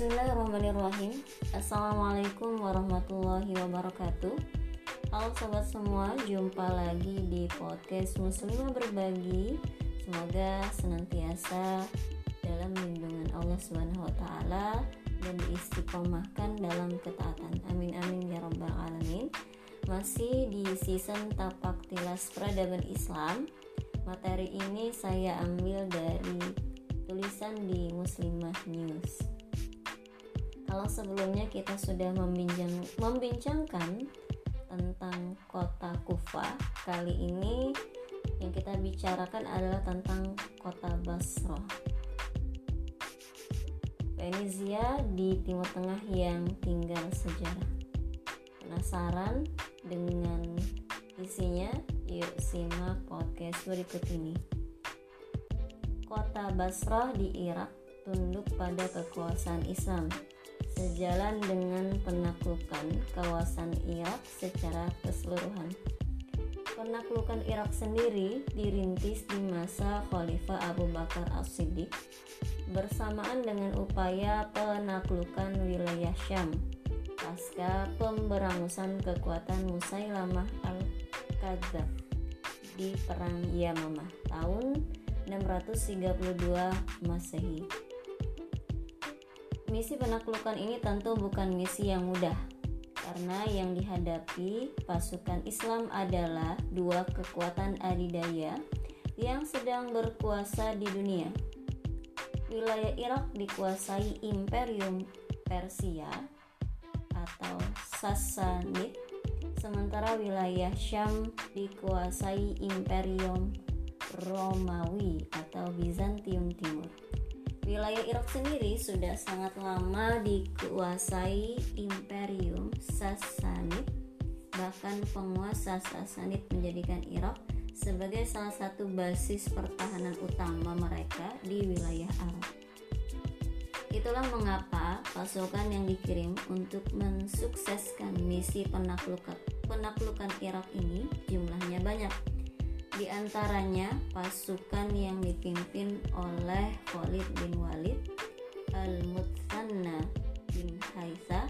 Bismillahirrahmanirrahim Assalamualaikum warahmatullahi wabarakatuh Halo sobat semua, jumpa lagi di podcast Muslimah Berbagi Semoga senantiasa dalam lindungan Allah Subhanahu wa dan diistiqomahkan dalam ketaatan. Amin amin ya rabbal alamin. Masih di season Tapak Tilas Peradaban Islam. Materi ini saya ambil dari tulisan di Muslimah News. Kalau sebelumnya kita sudah membincang, membincangkan tentang kota Kufa, kali ini yang kita bicarakan adalah tentang kota Basra. Venezia di Timur Tengah yang tinggal sejarah. Penasaran dengan isinya? Yuk simak podcast berikut ini. Kota Basrah di Irak tunduk pada kekuasaan Islam sejalan dengan penaklukan kawasan Irak secara keseluruhan. Penaklukan Irak sendiri dirintis di masa Khalifah Abu Bakar As-Siddiq bersamaan dengan upaya penaklukan wilayah Syam pasca pemberangusan kekuatan Musailamah al-Kadzab di Perang Yamamah tahun 632 Masehi. Misi penaklukan ini tentu bukan misi yang mudah karena yang dihadapi pasukan Islam adalah dua kekuatan adidaya yang sedang berkuasa di dunia. Wilayah Irak dikuasai Imperium Persia atau Sassanid, sementara wilayah Syam dikuasai Imperium Romawi atau Bizantium Timur. Wilayah Irak sendiri sudah sangat lama dikuasai Imperium Sassanid. Bahkan penguasa Sassanid menjadikan Irak sebagai salah satu basis pertahanan utama mereka di wilayah Arab. Itulah mengapa pasukan yang dikirim untuk mensukseskan misi penaklukan, penaklukan Irak ini jumlahnya banyak di antaranya pasukan yang dipimpin oleh Khalid bin Walid, Al-Mutsanna bin Haisa,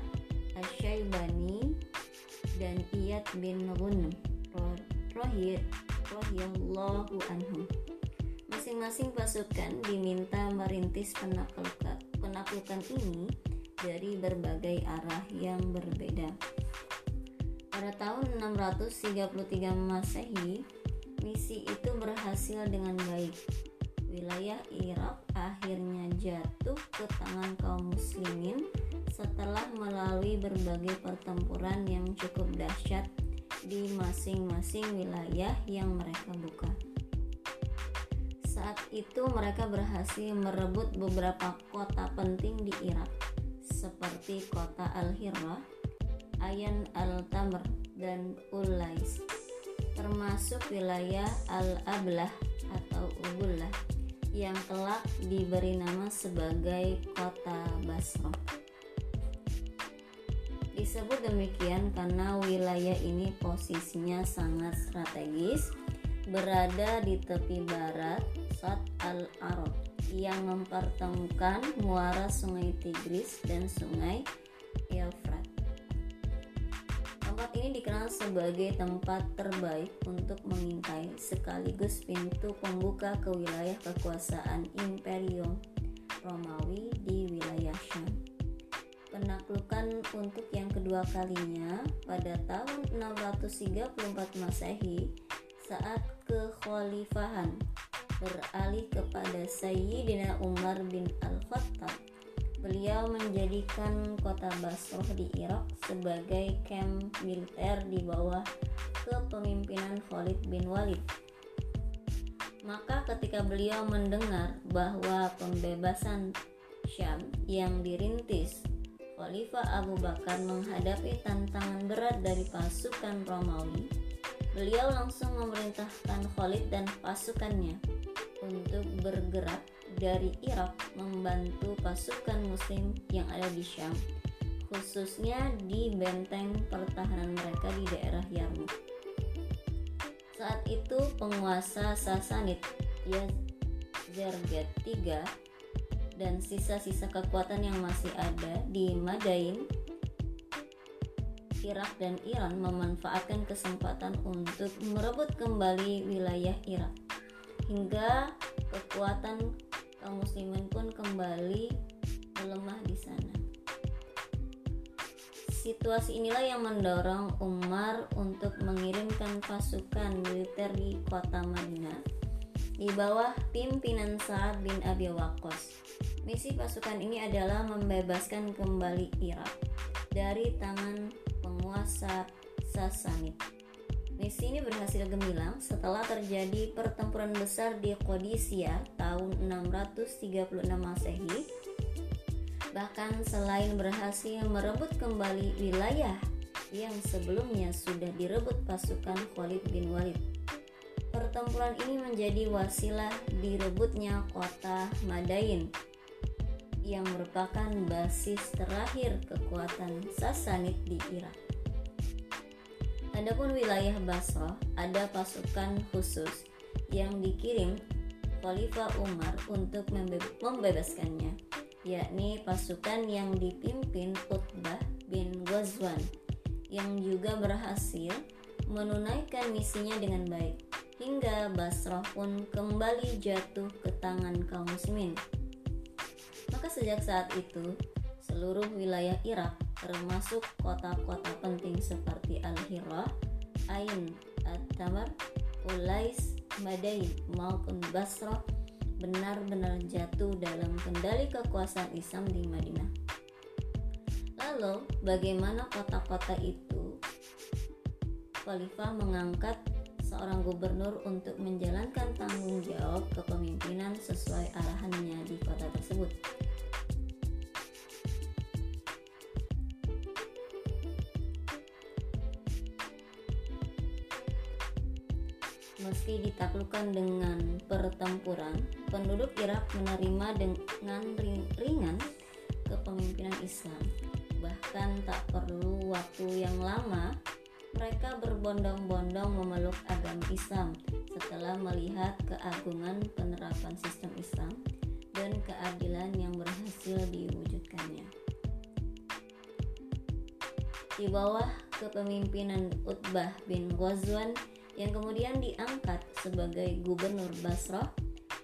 Asyaibani, dan Iyad bin Ghunem Rohiyallahu anhu. Masing-masing pasukan diminta merintis penaklukan ini dari berbagai arah yang berbeda. Pada tahun 633 Masehi, Misi itu berhasil dengan baik. Wilayah Irak akhirnya jatuh ke tangan kaum muslimin setelah melalui berbagai pertempuran yang cukup dahsyat di masing-masing wilayah yang mereka buka. Saat itu mereka berhasil merebut beberapa kota penting di Irak seperti kota Al-Hirah, Ayan al-Tamr, dan Ulais termasuk wilayah Al-Ablah atau Ubullah yang kelak diberi nama sebagai kota Basra. Disebut demikian karena wilayah ini posisinya sangat strategis, berada di tepi barat Sat al-Arab yang mempertemukan muara Sungai Tigris dan Sungai dikenal sebagai tempat terbaik untuk mengintai sekaligus pintu pembuka ke wilayah kekuasaan Imperium Romawi di wilayah Syam. Penaklukan untuk yang kedua kalinya pada tahun 634 Masehi saat kekhalifahan beralih kepada Sayyidina Umar bin Al-Khattab Beliau menjadikan kota Basrah di Irak sebagai camp militer di bawah kepemimpinan Khalid bin Walid. Maka ketika beliau mendengar bahwa pembebasan Syam yang dirintis Khalifah Abu Bakar menghadapi tantangan berat dari pasukan Romawi, beliau langsung memerintahkan Khalid dan pasukannya untuk bergerak dari Irak membantu pasukan muslim yang ada di Syam khususnya di benteng pertahanan mereka di daerah Yarmouk. Saat itu penguasa Sasanid Yazerget III dan sisa-sisa kekuatan yang masih ada di Madain, Irak dan Iran memanfaatkan kesempatan untuk merebut kembali wilayah Irak. Hingga kekuatan kaum muslimin pun kembali melemah di sana. Situasi inilah yang mendorong Umar untuk mengirimkan pasukan militer di kota Madinah di bawah pimpinan Sa'ad bin Abi Waqqas Misi pasukan ini adalah membebaskan kembali Irak dari tangan penguasa Sasanid. Misi ini berhasil gemilang setelah terjadi pertempuran besar di Qadisiyah tahun 636 Masehi. Bahkan selain berhasil merebut kembali wilayah yang sebelumnya sudah direbut pasukan Khalid bin Walid. Pertempuran ini menjadi wasilah direbutnya kota Madain yang merupakan basis terakhir kekuatan Sasanid di Irak. Adapun wilayah Basrah ada pasukan khusus yang dikirim Khalifah Umar untuk membebaskannya, yakni pasukan yang dipimpin Utbah bin Ghazwan yang juga berhasil menunaikan misinya dengan baik hingga Basrah pun kembali jatuh ke tangan kaum muslimin. Maka sejak saat itu, seluruh wilayah Irak termasuk kota-kota penting seperti Al-Hira, Ain, At-Tamar, Ulais, Madain maupun Basrah benar-benar jatuh dalam kendali kekuasaan Islam di Madinah. Lalu, bagaimana kota-kota itu? Khalifah mengangkat seorang gubernur untuk menjalankan tanggung jawab kepemimpinan sesuai arahannya di kota tersebut. Meski ditaklukkan dengan pertempuran, penduduk Irak menerima dengan ringan kepemimpinan Islam. Bahkan tak perlu waktu yang lama, mereka berbondong-bondong memeluk agama Islam setelah melihat keagungan penerapan sistem Islam dan keadilan yang berhasil diwujudkannya. Di bawah kepemimpinan Utbah bin Ghazwan yang kemudian diangkat sebagai gubernur Basrah,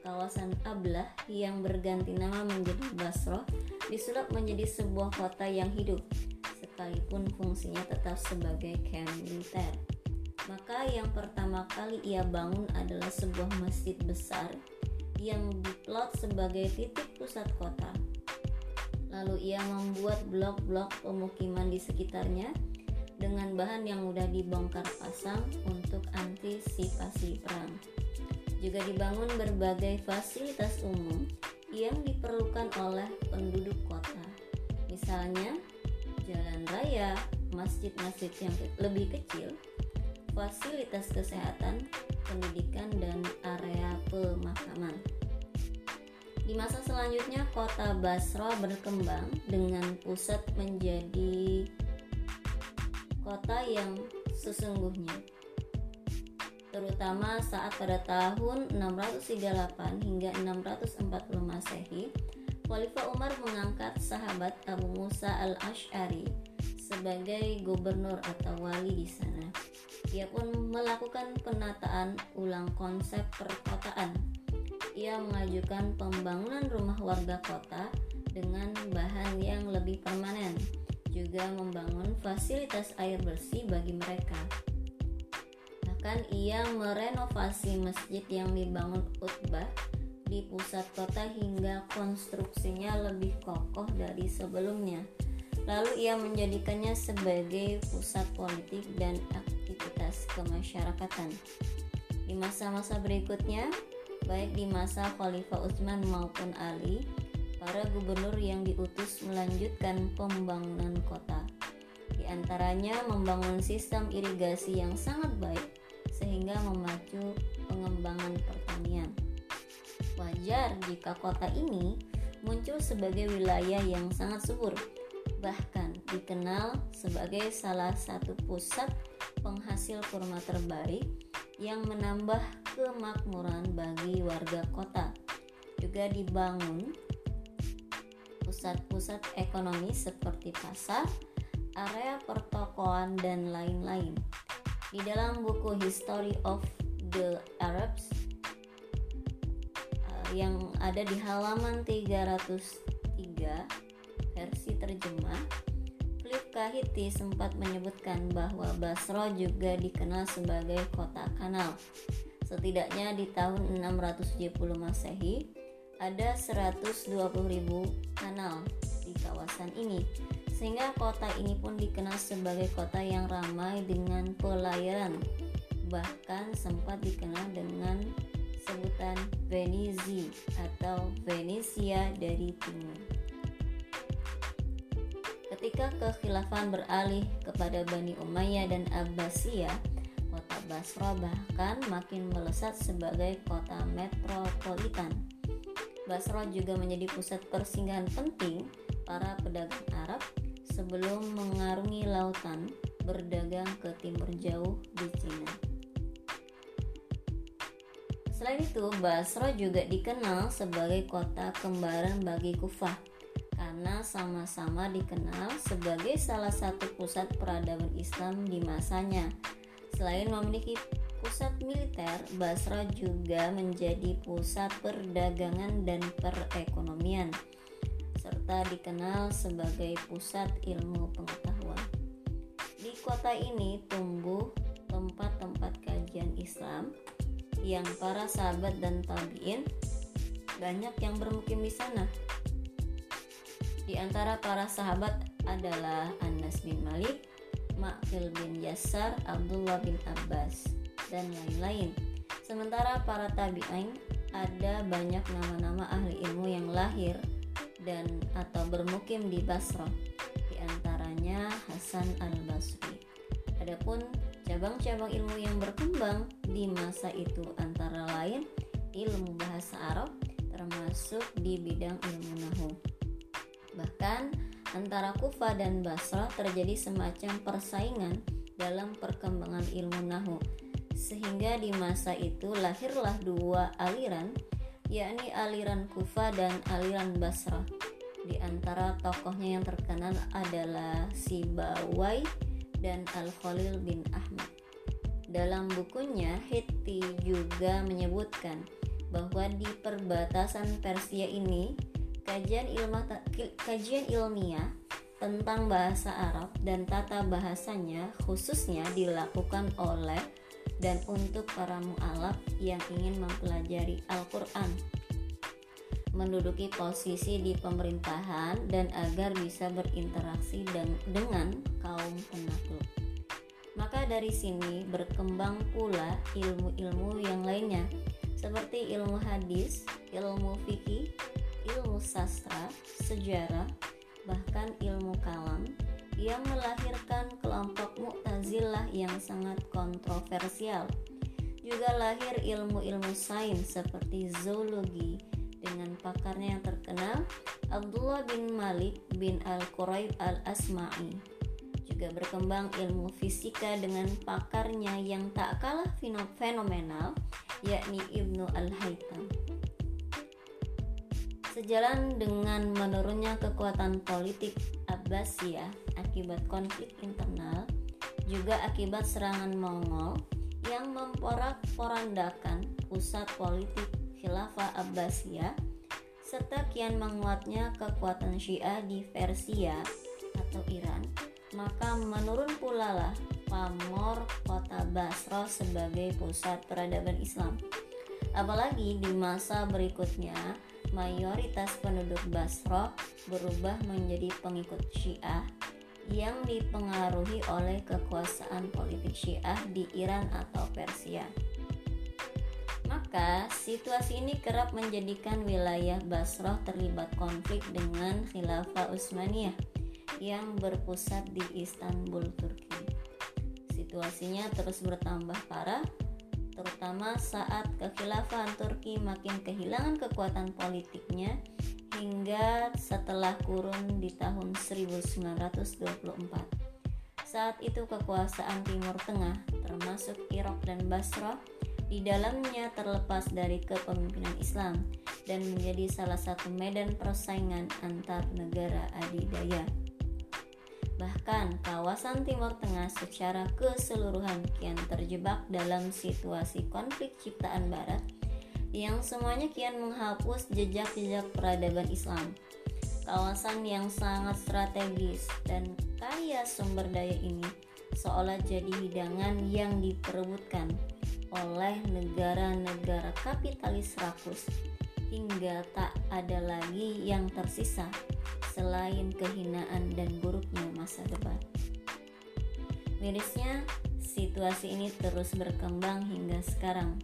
kawasan Ablah yang berganti nama menjadi Basrah disulap menjadi sebuah kota yang hidup, sekalipun fungsinya tetap sebagai camp militer. Maka yang pertama kali ia bangun adalah sebuah masjid besar yang diplot sebagai titik pusat kota. Lalu ia membuat blok-blok pemukiman di sekitarnya dengan bahan yang mudah dibongkar pasang untuk antisipasi perang. Juga dibangun berbagai fasilitas umum yang diperlukan oleh penduduk kota. Misalnya, jalan raya, masjid-masjid yang lebih kecil, fasilitas kesehatan, pendidikan, dan area pemakaman. Di masa selanjutnya, kota Basra berkembang dengan pusat menjadi kota yang sesungguhnya terutama saat pada tahun 638 hingga 640 Masehi Khalifah Umar mengangkat sahabat Abu Musa al-Ash'ari sebagai gubernur atau wali di sana. Ia pun melakukan penataan ulang konsep perkotaan. Ia mengajukan pembangunan rumah warga kota dengan bahan yang lebih permanen juga membangun fasilitas air bersih bagi mereka. Bahkan ia merenovasi masjid yang dibangun Utbah di pusat kota hingga konstruksinya lebih kokoh dari sebelumnya. Lalu ia menjadikannya sebagai pusat politik dan aktivitas kemasyarakatan. Di masa-masa berikutnya, baik di masa Khalifah Utsman maupun Ali, para gubernur yang diutus melanjutkan pembangunan kota. Di antaranya membangun sistem irigasi yang sangat baik sehingga memacu pengembangan pertanian. Wajar jika kota ini muncul sebagai wilayah yang sangat subur, bahkan dikenal sebagai salah satu pusat penghasil kurma terbaik yang menambah kemakmuran bagi warga kota. Juga dibangun pusat-pusat ekonomi seperti pasar, area pertokoan, dan lain-lain. Di dalam buku History of the Arabs uh, yang ada di halaman 303 versi terjemah, Philip Kahiti sempat menyebutkan bahwa Basro juga dikenal sebagai kota kanal. Setidaknya di tahun 670 Masehi, ada 120.000 kanal di kawasan ini. Sehingga kota ini pun dikenal sebagai kota yang ramai dengan pelayaran. Bahkan sempat dikenal dengan sebutan Venizi atau Venesia dari timur. Ketika kekhilafan beralih kepada Bani Umayyah dan Abbasiyah kota Basra bahkan makin melesat sebagai kota metropolitan Basra juga menjadi pusat persinggahan penting para pedagang Arab sebelum mengarungi lautan berdagang ke timur jauh di Cina. Selain itu, Basra juga dikenal sebagai kota kembaran bagi Kufah karena sama-sama dikenal sebagai salah satu pusat peradaban Islam di masanya. Selain memiliki pusat militer, Basra juga menjadi pusat perdagangan dan perekonomian, serta dikenal sebagai pusat ilmu pengetahuan. Di kota ini tumbuh tempat-tempat kajian Islam yang para sahabat dan tabiin banyak yang bermukim di sana. Di antara para sahabat adalah Anas bin Malik, Ma'qil bin Yasar, Abdullah bin Abbas dan lain-lain. Sementara para tabi'in ada banyak nama-nama ahli ilmu yang lahir dan atau bermukim di Basra, di antaranya Hasan al-Basri. Adapun cabang-cabang ilmu yang berkembang di masa itu antara lain ilmu bahasa Arab termasuk di bidang ilmu nahu. Bahkan antara Kufa dan Basra terjadi semacam persaingan dalam perkembangan ilmu nahu sehingga di masa itu lahirlah dua aliran yakni aliran Kufa dan aliran Basra di antara tokohnya yang terkenal adalah Sibawai dan Al-Khalil bin Ahmad. Dalam bukunya Hitti juga menyebutkan bahwa di perbatasan Persia ini kajian ilmu kajian ilmiah tentang bahasa Arab dan tata bahasanya khususnya dilakukan oleh dan untuk para mu'alaf yang ingin mempelajari Al-Quran menduduki posisi di pemerintahan dan agar bisa berinteraksi dengan kaum penakluk. Maka dari sini berkembang pula ilmu-ilmu yang lainnya seperti ilmu hadis, ilmu fikih, ilmu sastra, sejarah, bahkan ilmu kalam, yang melahirkan kelompok Mu'tazilah yang sangat kontroversial. Juga lahir ilmu-ilmu sains seperti zoologi dengan pakarnya yang terkenal Abdullah bin Malik bin Al-Quraib Al-Asma'i. Juga berkembang ilmu fisika dengan pakarnya yang tak kalah fenomenal yakni Ibnu Al-Haytham. Sejalan dengan menurunnya kekuatan politik Abbasiyah akibat konflik internal, juga akibat serangan Mongol yang memporak-porandakan pusat politik Khilafah Abbasiyah serta kian menguatnya kekuatan Syiah di Persia atau Iran, maka menurun pula lah pamor kota Basra sebagai pusat peradaban Islam. Apalagi di masa berikutnya mayoritas penduduk Basra berubah menjadi pengikut Syiah yang dipengaruhi oleh kekuasaan politik Syiah di Iran atau Persia. Maka, situasi ini kerap menjadikan wilayah Basrah terlibat konflik dengan Khilafah Utsmaniyah yang berpusat di Istanbul, Turki. Situasinya terus bertambah parah terutama saat kekhilafahan Turki makin kehilangan kekuatan politiknya hingga setelah kurun di tahun 1924. Saat itu kekuasaan Timur Tengah termasuk Irak dan Basra di dalamnya terlepas dari kepemimpinan Islam dan menjadi salah satu medan persaingan antar negara adidaya. Bahkan kawasan Timur Tengah secara keseluruhan kian terjebak dalam situasi konflik ciptaan Barat yang semuanya kian menghapus jejak-jejak peradaban Islam. Kawasan yang sangat strategis dan kaya sumber daya ini seolah jadi hidangan yang diperebutkan oleh negara-negara kapitalis rakus hingga tak ada lagi yang tersisa selain kehinaan dan buruknya masa depan. Mirisnya, situasi ini terus berkembang hingga sekarang.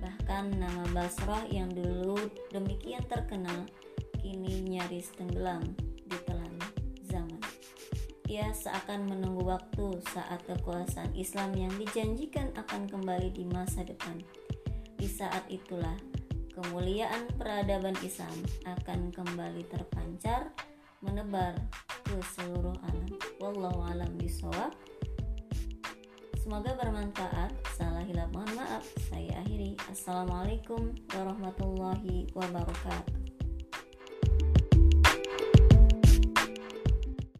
Bahkan nama Basrah yang dulu demikian terkenal kini nyaris tenggelam di telan zaman. Ia seakan menunggu waktu saat kekuasaan Islam yang dijanjikan akan kembali di masa depan. Di saat itulah kemuliaan peradaban Islam akan kembali terpancar menebar ke seluruh alam. Wallahu alam bisawab. Semoga bermanfaat. Salah hilap mohon maaf. Saya akhiri. Assalamualaikum warahmatullahi wabarakatuh.